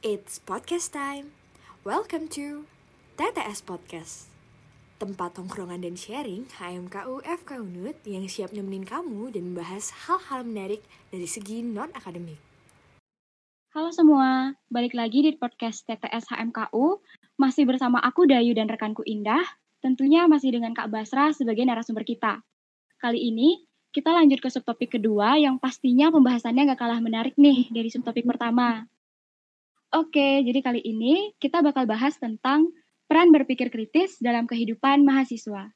It's podcast time. Welcome to TTS Podcast. Tempat tongkrongan dan sharing HMKU FK Unut yang siap nemenin kamu dan membahas hal-hal menarik dari segi non-akademik. Halo semua, balik lagi di podcast TTS HMKU. Masih bersama aku Dayu dan rekanku Indah. Tentunya masih dengan Kak Basra sebagai narasumber kita. Kali ini kita lanjut ke subtopik kedua yang pastinya pembahasannya gak kalah menarik nih dari subtopik pertama. Oke, jadi kali ini kita bakal bahas tentang peran berpikir kritis dalam kehidupan mahasiswa.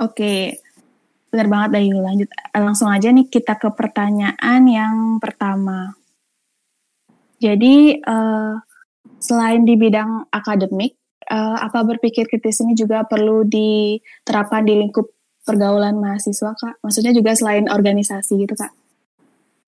Oke, benar banget Dayu. Lanjut langsung aja nih kita ke pertanyaan yang pertama. Jadi uh, selain di bidang akademik, uh, apa berpikir kritis ini juga perlu diterapkan di lingkup pergaulan mahasiswa kak? Maksudnya juga selain organisasi gitu kak?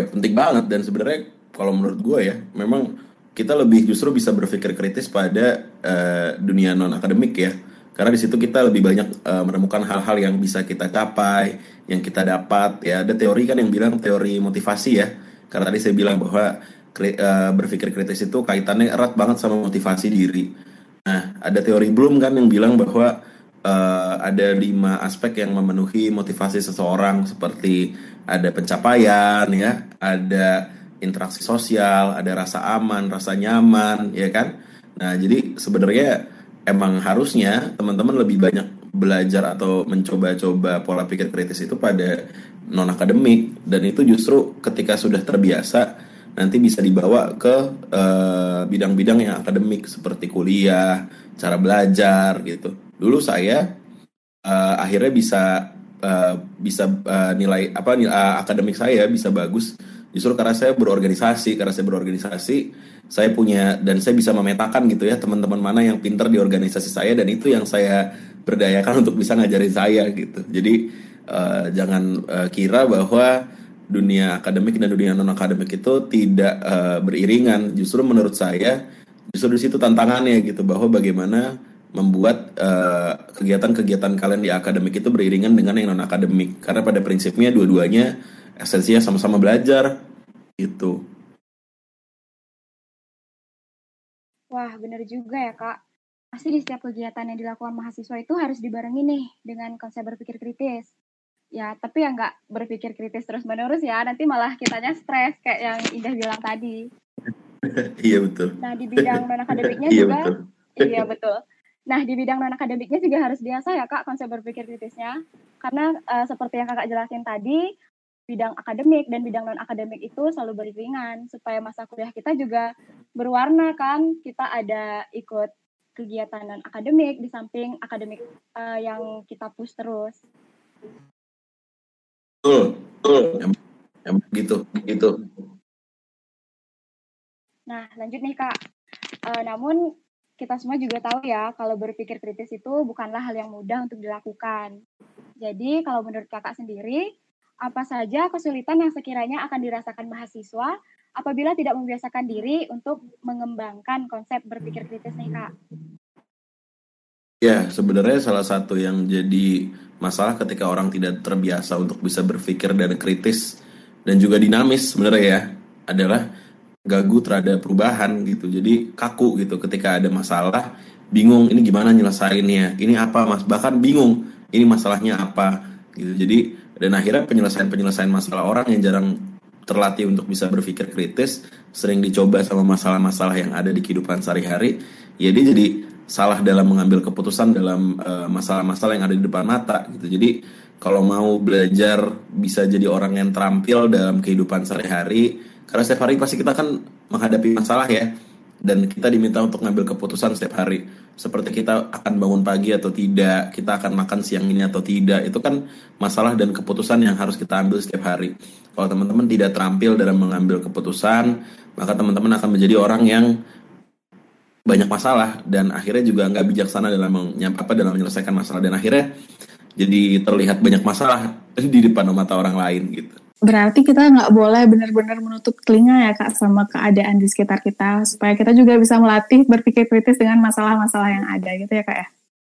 Penting banget dan sebenarnya kalau menurut gue ya, memang kita lebih justru bisa berpikir kritis pada uh, dunia non akademik ya. Karena di situ kita lebih banyak uh, menemukan hal-hal yang bisa kita capai yang kita dapat ya. Ada teori kan yang bilang teori motivasi ya. Karena tadi saya bilang bahwa kri uh, berpikir kritis itu kaitannya erat banget sama motivasi diri. Nah ada teori Bloom kan yang bilang bahwa uh, ada lima aspek yang memenuhi motivasi seseorang. Seperti ada pencapaian ya ada interaksi sosial, ada rasa aman, rasa nyaman, ya kan? Nah, jadi sebenarnya emang harusnya teman-teman lebih banyak belajar atau mencoba-coba pola pikir kritis itu pada non akademik dan itu justru ketika sudah terbiasa nanti bisa dibawa ke eh, bidang-bidang uh, yang akademik seperti kuliah, cara belajar gitu. Dulu saya uh, akhirnya bisa uh, bisa uh, nilai apa nilai, uh, akademik saya bisa bagus justru karena saya berorganisasi karena saya berorganisasi saya punya dan saya bisa memetakan gitu ya teman-teman mana yang pinter di organisasi saya dan itu yang saya berdayakan untuk bisa ngajarin saya gitu. Jadi uh, jangan uh, kira bahwa dunia akademik dan dunia non akademik itu tidak uh, beriringan. Justru menurut saya justru di situ tantangannya gitu bahwa bagaimana membuat kegiatan-kegiatan uh, kalian di akademik itu beriringan dengan yang non akademik karena pada prinsipnya dua-duanya esensinya sama-sama belajar itu. Wah, benar juga ya, Kak. Pasti di setiap kegiatan yang dilakukan mahasiswa itu harus dibarengi nih dengan konsep berpikir kritis. Ya, tapi ya nggak berpikir kritis terus-menerus ya, nanti malah kitanya stres kayak yang Indah bilang tadi. iya, betul. Nah, di bidang non-akademiknya iya, juga, betul. iya betul. Nah, di bidang non-akademiknya juga harus biasa ya, Kak, konsep berpikir kritisnya. Karena uh, seperti yang Kakak jelasin tadi, bidang akademik dan bidang non akademik itu selalu beriringan supaya masa kuliah kita juga berwarna kan kita ada ikut kegiatan non akademik di samping akademik uh, yang kita push terus. Betul, betul. Yang begitu, begitu. Nah, lanjut nih Kak. Uh, namun kita semua juga tahu ya kalau berpikir kritis itu bukanlah hal yang mudah untuk dilakukan. Jadi kalau menurut Kakak sendiri, apa saja kesulitan yang sekiranya akan dirasakan mahasiswa apabila tidak membiasakan diri untuk mengembangkan konsep berpikir kritis nih Kak? Ya, sebenarnya salah satu yang jadi masalah ketika orang tidak terbiasa untuk bisa berpikir dan kritis dan juga dinamis sebenarnya ya adalah gagu terhadap perubahan gitu. Jadi kaku gitu ketika ada masalah, bingung ini gimana nyelesainnya, ini apa mas, bahkan bingung ini masalahnya apa gitu. Jadi dan akhirnya penyelesaian-penyelesaian masalah orang yang jarang terlatih untuk bisa berpikir kritis sering dicoba sama masalah-masalah yang ada di kehidupan sehari-hari ya dia jadi salah dalam mengambil keputusan dalam masalah masalah-masalah yang ada di depan mata gitu. Jadi kalau mau belajar bisa jadi orang yang terampil dalam kehidupan sehari-hari karena setiap hari pasti kita kan menghadapi masalah ya dan kita diminta untuk ngambil keputusan setiap hari. Seperti kita akan bangun pagi atau tidak kita akan makan siang ini atau tidak. Itu kan masalah dan keputusan yang harus kita ambil setiap hari. Kalau teman-teman tidak terampil dalam mengambil keputusan maka teman-teman akan menjadi orang yang banyak masalah dan akhirnya juga nggak bijaksana dalam apa dalam menyelesaikan masalah. Dan akhirnya jadi terlihat banyak masalah di depan mata orang lain gitu Berarti kita nggak boleh benar-benar menutup telinga ya kak sama keadaan di sekitar kita supaya kita juga bisa melatih berpikir kritis dengan masalah-masalah yang ada gitu ya kak ya.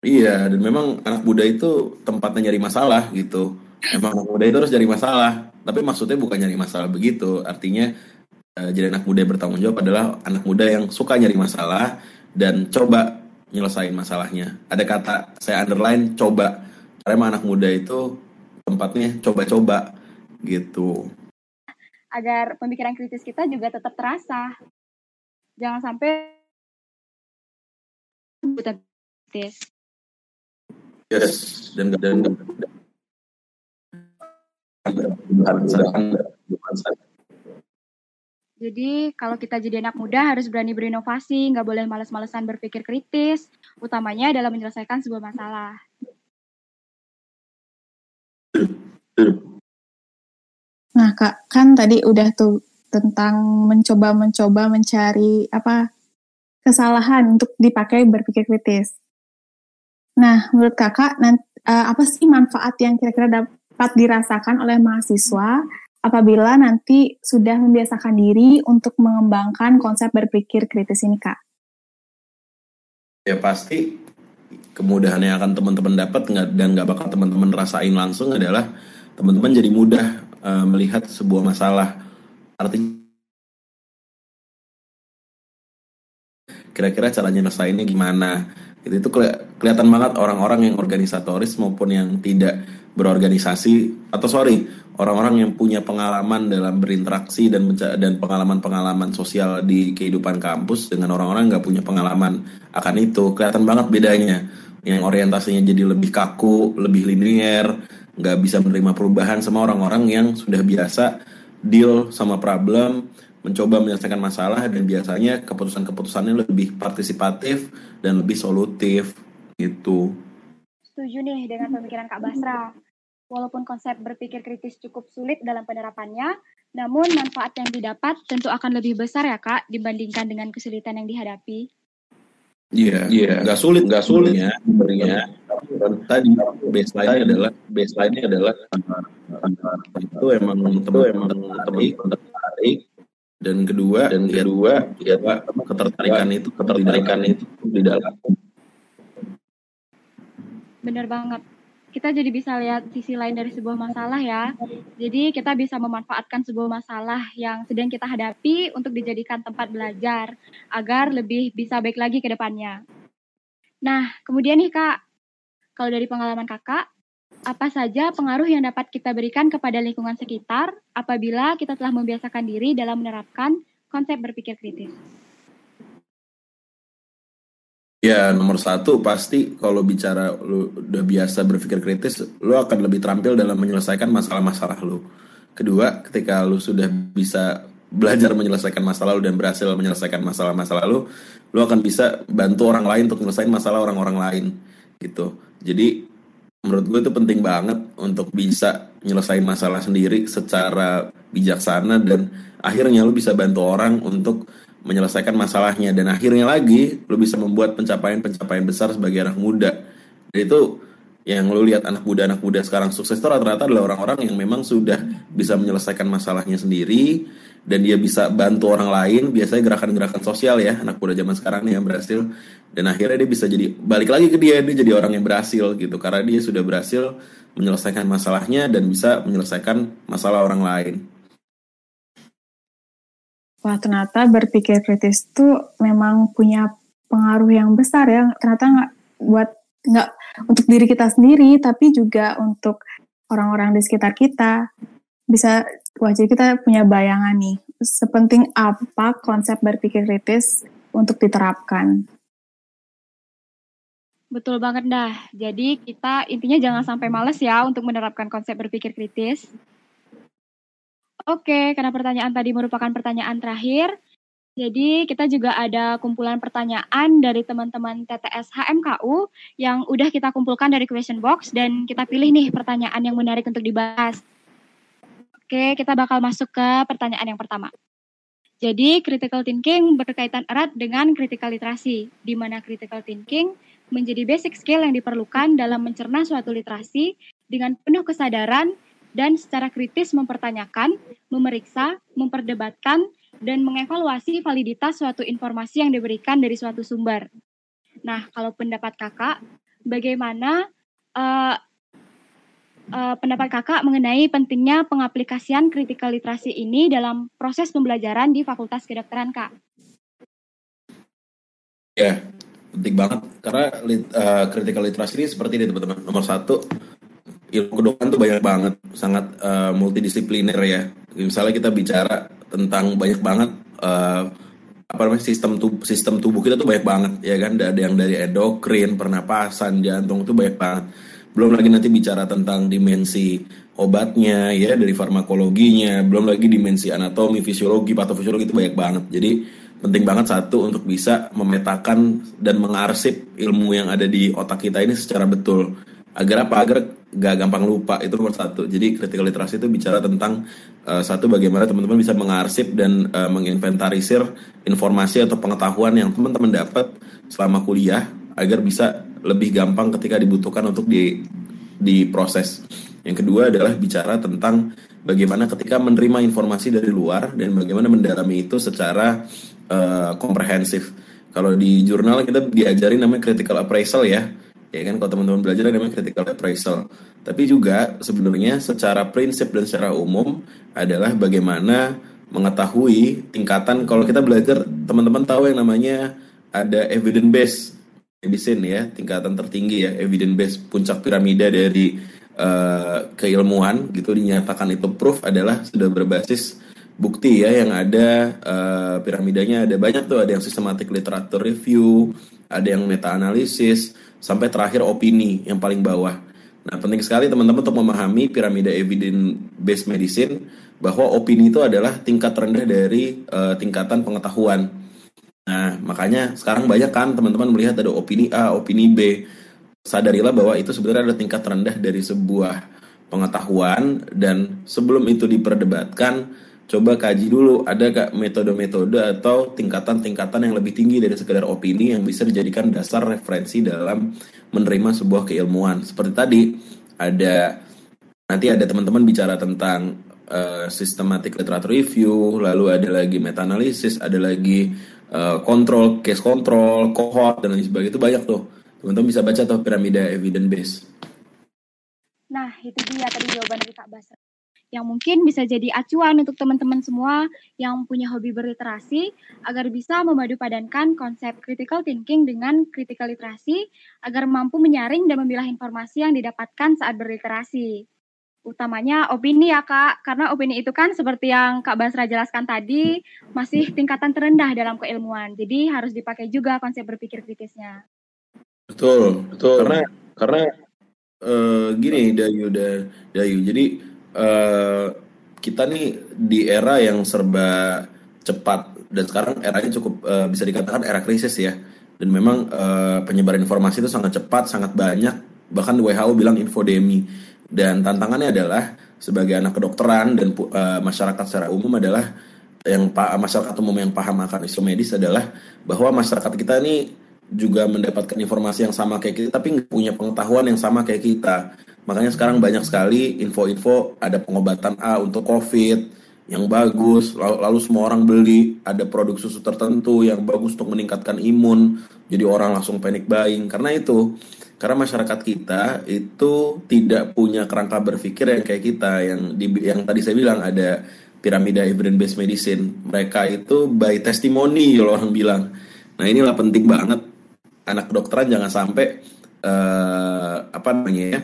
Iya dan memang anak muda itu tempatnya nyari masalah gitu. Emang anak muda itu harus nyari masalah. Tapi maksudnya bukan nyari masalah begitu. Artinya uh, jadi anak muda yang bertanggung jawab adalah anak muda yang suka nyari masalah dan coba nyelesain masalahnya. Ada kata saya underline coba. Karena anak muda itu tempatnya coba-coba gitu. Agar pemikiran kritis kita juga tetap terasa. Jangan sampai buta kritis. Yes, dan dan, jadi kalau kita jadi anak muda harus berani berinovasi, nggak boleh males-malesan berpikir kritis, utamanya dalam menyelesaikan sebuah masalah. Nah kak, kan tadi udah tuh tentang mencoba-mencoba mencari apa kesalahan untuk dipakai berpikir kritis. Nah, menurut kakak, nanti, eh, apa sih manfaat yang kira-kira dapat dirasakan oleh mahasiswa apabila nanti sudah membiasakan diri untuk mengembangkan konsep berpikir kritis ini, kak? Ya pasti kemudahan yang akan teman-teman dapat dan nggak bakal teman-teman rasain langsung adalah teman-teman jadi mudah uh, melihat sebuah masalah. Artinya kira-kira caranya nyelesainnya gimana? Itu itu kelihatan banget orang-orang yang organisatoris maupun yang tidak berorganisasi atau sorry orang-orang yang punya pengalaman dalam berinteraksi dan dan pengalaman-pengalaman sosial di kehidupan kampus dengan orang-orang nggak punya pengalaman akan itu. Kelihatan banget bedanya. Yang orientasinya jadi lebih kaku lebih linier nggak bisa menerima perubahan sama orang-orang yang sudah biasa deal sama problem mencoba menyelesaikan masalah dan biasanya keputusan-keputusannya lebih partisipatif dan lebih solutif gitu. Setuju nih dengan pemikiran Kak Basra. Walaupun konsep berpikir kritis cukup sulit dalam penerapannya, namun manfaat yang didapat tentu akan lebih besar ya Kak dibandingkan dengan kesulitan yang dihadapi. Iya, yeah, iya, yeah. nggak sulit, nggak sulit ya sebenarnya. Tadi baseline adalah baseline adalah itu emang itu emang tertarik. dan kedua dan ya, kedua ya, ketertarikan itu ketertarikan itu di dalam. Benar banget kita jadi bisa lihat sisi lain dari sebuah masalah ya jadi kita bisa memanfaatkan sebuah masalah yang sedang kita hadapi untuk dijadikan tempat belajar agar lebih bisa baik lagi ke depannya nah kemudian nih kak kalau dari pengalaman kakak apa saja pengaruh yang dapat kita berikan kepada lingkungan sekitar apabila kita telah membiasakan diri dalam menerapkan konsep berpikir kritis? Ya, nomor satu pasti kalau bicara lu udah biasa berpikir kritis, lu akan lebih terampil dalam menyelesaikan masalah-masalah lu. Kedua, ketika lu sudah bisa belajar menyelesaikan masalah lu dan berhasil menyelesaikan masalah-masalah lu, lu akan bisa bantu orang lain untuk menyelesaikan masalah orang-orang lain gitu. Jadi menurut gue itu penting banget untuk bisa nyelesain masalah sendiri secara bijaksana dan akhirnya lu bisa bantu orang untuk menyelesaikan masalahnya. Dan akhirnya lagi lu bisa membuat pencapaian-pencapaian besar sebagai anak muda. Dan itu yang lu lihat anak muda anak muda sekarang sukses itu rata-rata adalah orang-orang yang memang sudah bisa menyelesaikan masalahnya sendiri. Dan dia bisa bantu orang lain. Biasanya gerakan-gerakan sosial ya anak muda zaman sekarang nih yang berhasil. Dan akhirnya dia bisa jadi balik lagi ke dia dia jadi orang yang berhasil gitu. Karena dia sudah berhasil menyelesaikan masalahnya dan bisa menyelesaikan masalah orang lain. Wah ternyata berpikir kritis itu memang punya pengaruh yang besar ya ternyata nggak buat nggak untuk diri kita sendiri tapi juga untuk orang-orang di sekitar kita bisa wajib kita punya bayangan nih sepenting apa konsep berpikir kritis untuk diterapkan. Betul banget dah. Jadi kita intinya jangan sampai males ya untuk menerapkan konsep berpikir kritis. Oke, karena pertanyaan tadi merupakan pertanyaan terakhir, jadi kita juga ada kumpulan pertanyaan dari teman-teman TTS HMKU yang udah kita kumpulkan dari question box dan kita pilih nih pertanyaan yang menarik untuk dibahas. Oke, kita bakal masuk ke pertanyaan yang pertama. Jadi, critical thinking berkaitan erat dengan critical literasi, di mana critical thinking menjadi basic skill yang diperlukan dalam mencerna suatu literasi dengan penuh kesadaran dan secara kritis mempertanyakan, memeriksa, memperdebatkan, dan mengevaluasi validitas suatu informasi yang diberikan dari suatu sumber. Nah, kalau pendapat kakak, bagaimana uh, uh, pendapat kakak mengenai pentingnya pengaplikasian critical literasi ini dalam proses pembelajaran di Fakultas Kedokteran, Kak. Ya, penting banget karena uh, critical literasi ini seperti ini teman-teman. Nomor satu, ilmu kedokteran tuh banyak banget, sangat uh, multidisipliner ya. Misalnya kita bicara tentang banyak banget uh, apa namanya sistem tubuh sistem tubuh kita tuh banyak banget ya kan? Ada yang dari endokrin pernapasan jantung tuh banyak banget. Belum lagi nanti bicara tentang dimensi obatnya ya dari farmakologinya. Belum lagi dimensi anatomi fisiologi patofisiologi itu banyak banget. Jadi penting banget satu untuk bisa memetakan dan mengarsip ilmu yang ada di otak kita ini secara betul. Agar apa? Agar gak gampang lupa itu nomor satu jadi critical literasi itu bicara tentang uh, satu bagaimana teman-teman bisa mengarsip dan uh, menginventarisir informasi atau pengetahuan yang teman-teman dapat selama kuliah agar bisa lebih gampang ketika dibutuhkan untuk di diproses. Yang kedua adalah bicara tentang bagaimana ketika menerima informasi dari luar dan bagaimana mendalami itu secara uh, komprehensif. Kalau di jurnal kita diajari namanya critical appraisal ya. Ya kan kalau teman-teman belajar namanya critical appraisal. Tapi juga sebenarnya secara prinsip dan secara umum adalah bagaimana mengetahui tingkatan kalau kita belajar teman-teman tahu yang namanya ada evidence base medicine ya tingkatan tertinggi ya evidence based puncak piramida dari uh, keilmuan gitu dinyatakan itu proof adalah sudah berbasis bukti ya yang ada uh, piramidanya ada banyak tuh. Ada yang systematic literature review ada yang meta analisis sampai terakhir opini yang paling bawah. Nah penting sekali teman-teman untuk memahami piramida evidence based medicine bahwa opini itu adalah tingkat rendah dari uh, tingkatan pengetahuan. Nah, makanya sekarang banyak kan teman-teman melihat ada opini A, opini B. Sadarilah bahwa itu sebenarnya adalah tingkat rendah dari sebuah pengetahuan dan sebelum itu diperdebatkan, coba kaji dulu ada gak metode-metode atau tingkatan-tingkatan yang lebih tinggi dari sekedar opini yang bisa dijadikan dasar referensi dalam menerima sebuah keilmuan. Seperti tadi ada nanti ada teman-teman bicara tentang uh, systematic literature review, lalu ada lagi meta analisis, ada lagi Eh, kontrol, case control, cohort dan lain sebagainya itu banyak tuh. Teman-teman bisa baca tuh piramida evidence base. Nah, itu dia tadi jawaban dari Kak Basra. Yang mungkin bisa jadi acuan untuk teman-teman semua yang punya hobi berliterasi agar bisa memadu padankan konsep critical thinking dengan critical literasi agar mampu menyaring dan memilah informasi yang didapatkan saat berliterasi utamanya opini ya Kak, karena opini itu kan seperti yang Kak Basra jelaskan tadi masih tingkatan terendah dalam keilmuan. Jadi harus dipakai juga konsep berpikir kritisnya. Betul, betul. Karena karena uh, gini Dayu dan Dayu. Jadi uh, kita nih di era yang serba cepat dan sekarang eranya cukup uh, bisa dikatakan era krisis ya. Dan memang uh, penyebaran informasi itu sangat cepat, sangat banyak. Bahkan WHO bilang infodemi dan tantangannya adalah sebagai anak kedokteran dan uh, masyarakat secara umum adalah yang masyarakat umum yang paham akan isu medis adalah bahwa masyarakat kita ini juga mendapatkan informasi yang sama kayak kita tapi punya pengetahuan yang sama kayak kita makanya sekarang banyak sekali info-info ada pengobatan A untuk COVID yang bagus lalu, lalu semua orang beli ada produk susu tertentu yang bagus untuk meningkatkan imun jadi orang langsung panic buying karena itu karena masyarakat kita itu tidak punya kerangka berpikir yang kayak kita yang di, yang tadi saya bilang ada piramida evidence based medicine. Mereka itu by testimony kalau orang bilang. Nah, inilah penting banget anak kedokteran jangan sampai uh, apa namanya ya?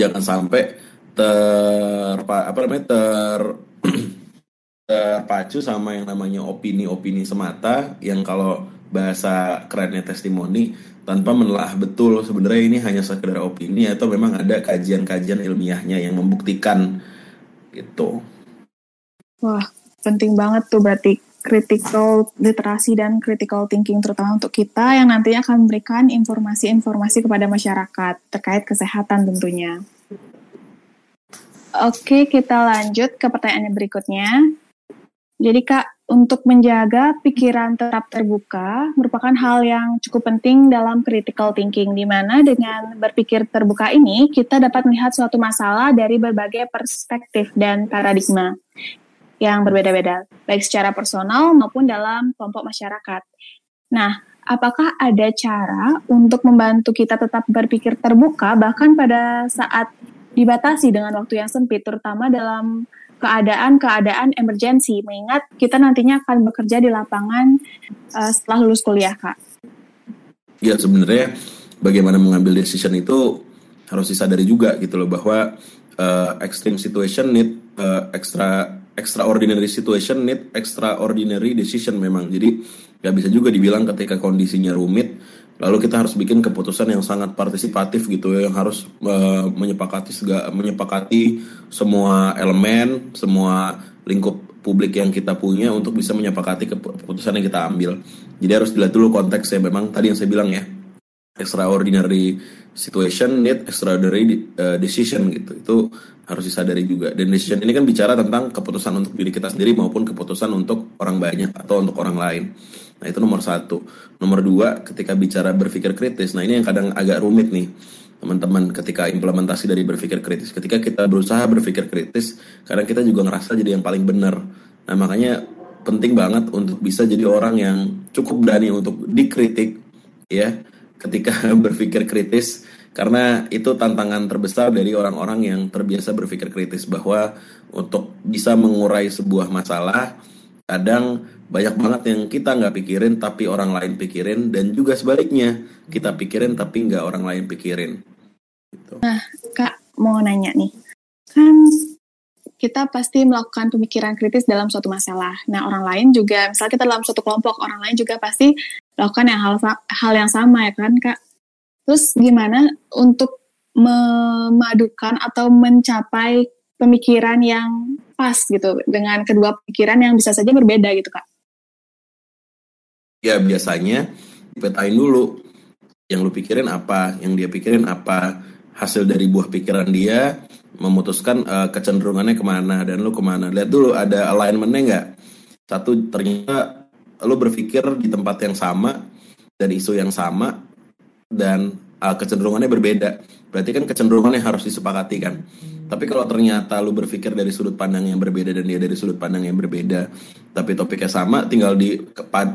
Jangan sampai ter apa namanya ter terpacu sama yang namanya opini-opini semata yang kalau bahasa kerennya testimoni tanpa menelaah betul sebenarnya ini hanya sekedar opini atau memang ada kajian-kajian ilmiahnya yang membuktikan gitu. Wah, penting banget tuh berarti critical literasi dan critical thinking terutama untuk kita yang nantinya akan memberikan informasi-informasi kepada masyarakat terkait kesehatan tentunya. Oke, kita lanjut ke pertanyaan berikutnya. Jadi Kak, untuk menjaga pikiran tetap terbuka merupakan hal yang cukup penting dalam critical thinking, di mana dengan berpikir terbuka ini kita dapat melihat suatu masalah dari berbagai perspektif dan paradigma yang berbeda-beda, baik secara personal maupun dalam kelompok masyarakat. Nah, apakah ada cara untuk membantu kita tetap berpikir terbuka bahkan pada saat dibatasi dengan waktu yang sempit, terutama dalam keadaan-keadaan emergensi, mengingat kita nantinya akan bekerja di lapangan uh, setelah lulus kuliah, Kak. Ya, sebenarnya bagaimana mengambil decision itu harus disadari juga gitu loh bahwa uh, extreme situation need uh, extra extraordinary situation need extraordinary decision memang. Jadi nggak bisa juga dibilang ketika kondisinya rumit lalu kita harus bikin keputusan yang sangat partisipatif gitu ya yang harus uh, menyepakati segala menyepakati semua elemen semua lingkup publik yang kita punya untuk bisa menyepakati keputusan yang kita ambil jadi harus dilihat dulu konteksnya memang tadi yang saya bilang ya extraordinary situation need extraordinary uh, decision gitu itu harus disadari juga dan decision ini kan bicara tentang keputusan untuk diri kita sendiri maupun keputusan untuk orang banyak atau untuk orang lain Nah itu nomor satu. Nomor dua, ketika bicara berpikir kritis, nah ini yang kadang agak rumit nih teman-teman ketika implementasi dari berpikir kritis. Ketika kita berusaha berpikir kritis, kadang kita juga ngerasa jadi yang paling benar. Nah makanya penting banget untuk bisa jadi orang yang cukup berani untuk dikritik ya ketika berpikir kritis karena itu tantangan terbesar dari orang-orang yang terbiasa berpikir kritis bahwa untuk bisa mengurai sebuah masalah kadang banyak banget yang kita nggak pikirin tapi orang lain pikirin dan juga sebaliknya kita pikirin tapi nggak orang lain pikirin. Gitu. Nah kak mau nanya nih kan kita pasti melakukan pemikiran kritis dalam suatu masalah. Nah orang lain juga misalnya kita dalam suatu kelompok orang lain juga pasti melakukan yang hal hal yang sama ya kan kak. Terus gimana untuk memadukan atau mencapai pemikiran yang pas gitu dengan kedua pikiran yang bisa saja berbeda gitu kak? ya biasanya dipetain dulu yang lu pikirin apa, yang dia pikirin apa, hasil dari buah pikiran dia memutuskan uh, kecenderungannya ke mana dan lu ke mana. Lihat dulu ada alignmentnya nggak. Satu ternyata lu berpikir di tempat yang sama dari isu yang sama dan uh, kecenderungannya berbeda. Berarti kan kecenderungannya harus disepakati kan. Tapi kalau ternyata lu berpikir dari sudut pandang yang berbeda dan dia dari sudut pandang yang berbeda, tapi topiknya sama, tinggal di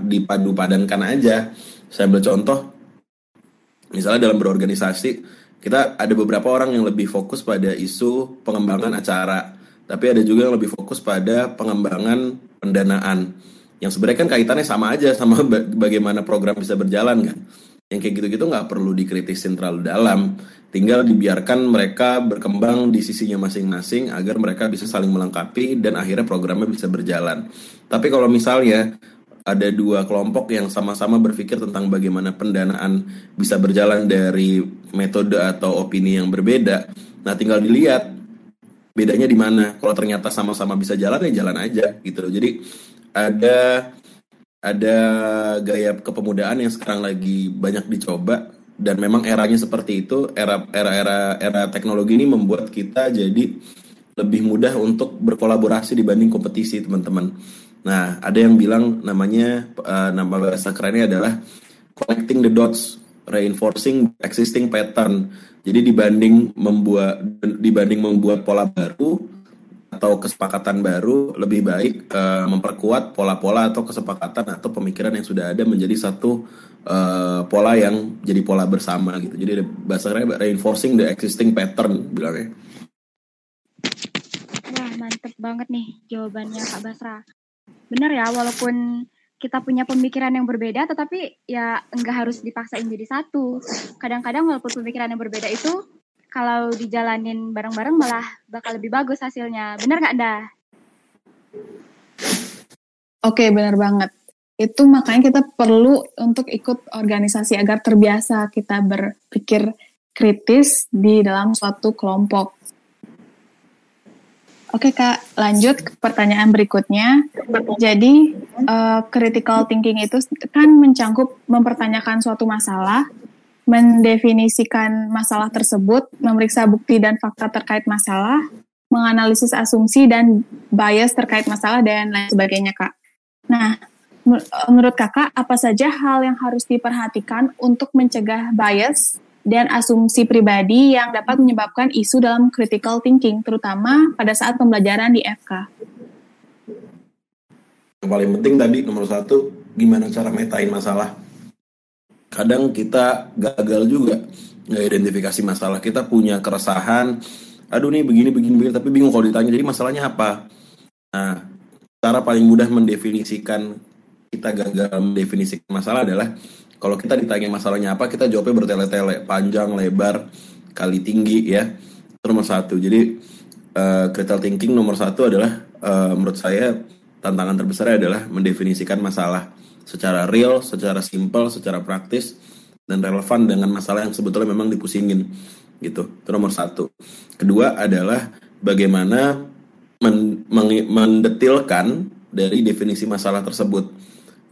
dipadu padankan aja. Saya ambil contoh, misalnya dalam berorganisasi, kita ada beberapa orang yang lebih fokus pada isu pengembangan acara, tapi ada juga yang lebih fokus pada pengembangan pendanaan. Yang sebenarnya kan kaitannya sama aja sama bagaimana program bisa berjalan kan? Yang kayak gitu-gitu nggak perlu dikritisin terlalu dalam. Tinggal dibiarkan mereka berkembang di sisinya masing-masing agar mereka bisa saling melengkapi dan akhirnya programnya bisa berjalan. Tapi kalau misalnya ada dua kelompok yang sama-sama berpikir tentang bagaimana pendanaan bisa berjalan dari metode atau opini yang berbeda nah tinggal dilihat bedanya di mana. Kalau ternyata sama-sama bisa jalan ya jalan aja gitu jadi ada ada gaya kepemudaan yang sekarang lagi banyak dicoba dan memang eranya seperti itu era era era era teknologi ini membuat kita jadi lebih mudah untuk berkolaborasi dibanding kompetisi teman-teman. Nah ada yang bilang namanya uh, nama bahasa kerennya adalah connecting the dots, reinforcing existing pattern. Jadi dibanding membuat dibanding membuat pola baru, atau kesepakatan baru lebih baik uh, memperkuat pola-pola atau kesepakatan atau pemikiran yang sudah ada menjadi satu uh, pola yang jadi pola bersama gitu. Jadi bahasanya reinforcing the existing pattern bilangnya. Wah mantep banget nih jawabannya Kak Basra. Bener ya walaupun kita punya pemikiran yang berbeda tetapi ya enggak harus dipaksain jadi satu. Kadang-kadang walaupun pemikiran yang berbeda itu kalau dijalanin bareng-bareng malah bakal lebih bagus hasilnya. Bener nggak, Anda? Oke, bener banget. Itu makanya kita perlu untuk ikut organisasi agar terbiasa kita berpikir kritis di dalam suatu kelompok. Oke kak, lanjut ke pertanyaan berikutnya. Jadi uh, critical thinking itu kan mencangkup mempertanyakan suatu masalah mendefinisikan masalah tersebut, memeriksa bukti dan fakta terkait masalah, menganalisis asumsi dan bias terkait masalah dan lain sebagainya, Kak. Nah, menurut Kakak, apa saja hal yang harus diperhatikan untuk mencegah bias dan asumsi pribadi yang dapat menyebabkan isu dalam critical thinking, terutama pada saat pembelajaran di FK? Yang paling penting tadi nomor satu, gimana cara metain masalah kadang kita gagal juga identifikasi masalah. Kita punya keresahan aduh nih begini begini begini tapi bingung kalau ditanya jadi masalahnya apa? Nah cara paling mudah mendefinisikan kita gagal mendefinisikan masalah adalah kalau kita ditanya masalahnya apa kita jawabnya bertele-tele panjang lebar kali tinggi ya. Nomor satu. Jadi uh, critical thinking nomor satu adalah uh, menurut saya tantangan terbesar adalah mendefinisikan masalah secara real, secara simple, secara praktis dan relevan dengan masalah yang sebetulnya memang dipusingin gitu. Itu nomor satu. Kedua adalah bagaimana men mendetilkan dari definisi masalah tersebut.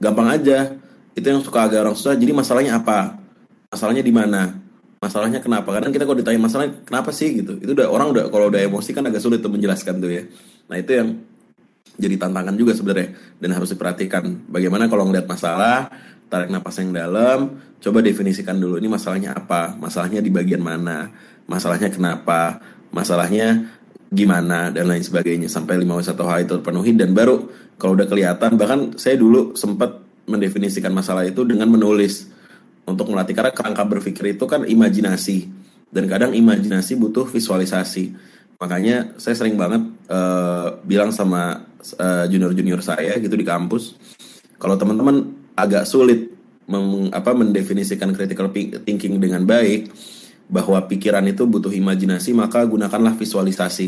Gampang aja. Itu yang suka agak orang susah. Jadi masalahnya apa? Masalahnya di mana? Masalahnya kenapa? Kadang kita kalau ditanya masalahnya kenapa sih gitu. Itu udah orang udah kalau udah emosi kan agak sulit untuk menjelaskan tuh ya. Nah, itu yang jadi tantangan juga sebenarnya. Dan harus diperhatikan. Bagaimana kalau ngeliat masalah tarik napas yang dalam coba definisikan dulu ini masalahnya apa? Masalahnya di bagian mana? Masalahnya kenapa? Masalahnya gimana? Dan lain sebagainya. Sampai lima satu hal itu terpenuhi dan baru kalau udah kelihatan. Bahkan saya dulu sempat mendefinisikan masalah itu dengan menulis. Untuk melatih. Karena kerangka berpikir itu kan imajinasi. Dan kadang imajinasi butuh visualisasi. Makanya saya sering banget uh, bilang sama uh, junior-junior saya gitu di kampus kalau teman-teman agak sulit meng, apa mendefinisikan critical thinking dengan baik bahwa pikiran itu butuh imajinasi maka gunakanlah visualisasi.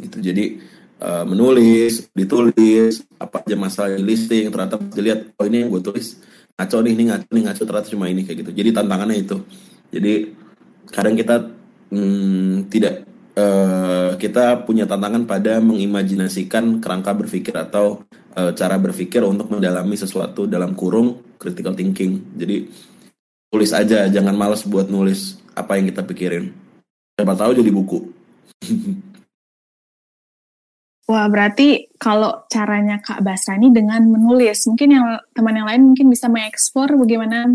Gitu. Jadi uh, menulis ditulis apa aja masalah listing ternyata dilihat oh ini yang gue tulis ngaco nih ini ngaco nih ngaco ternyata cuma ini kayak gitu. Jadi tantangannya itu. Jadi kadang kita hmm, tidak uh, kita punya tantangan pada mengimajinasikan kerangka berpikir atau uh, cara berpikir untuk mendalami sesuatu dalam kurung critical thinking. Jadi tulis aja, jangan males buat nulis apa yang kita pikirin. Siapa tahu jadi buku. Wah, berarti kalau caranya Kak Basra ini dengan menulis, mungkin yang teman yang lain mungkin bisa mengeksplor bagaimana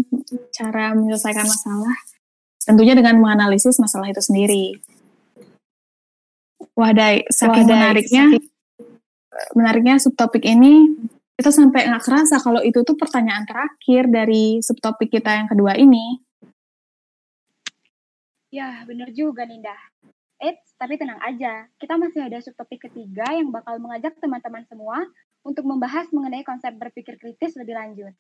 cara menyelesaikan masalah. Tentunya dengan menganalisis masalah itu sendiri. Wadai, saking Wadai, menariknya, saking... menariknya subtopik ini kita sampai nggak kerasa kalau itu tuh pertanyaan terakhir dari subtopik kita yang kedua ini. Ya, bener juga Ninda. Eits, tapi tenang aja. Kita masih ada subtopik ketiga yang bakal mengajak teman-teman semua untuk membahas mengenai konsep berpikir kritis lebih lanjut.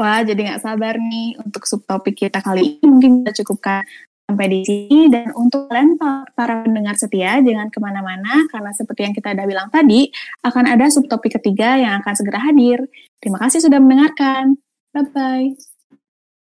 Wah, jadi nggak sabar nih untuk subtopik kita kali ini. Mungkin kita cukupkan sampai di sini dan untuk kalian para pendengar setia jangan ke mana-mana karena seperti yang kita udah bilang tadi akan ada subtopik ketiga yang akan segera hadir. Terima kasih sudah mendengarkan. Bye bye.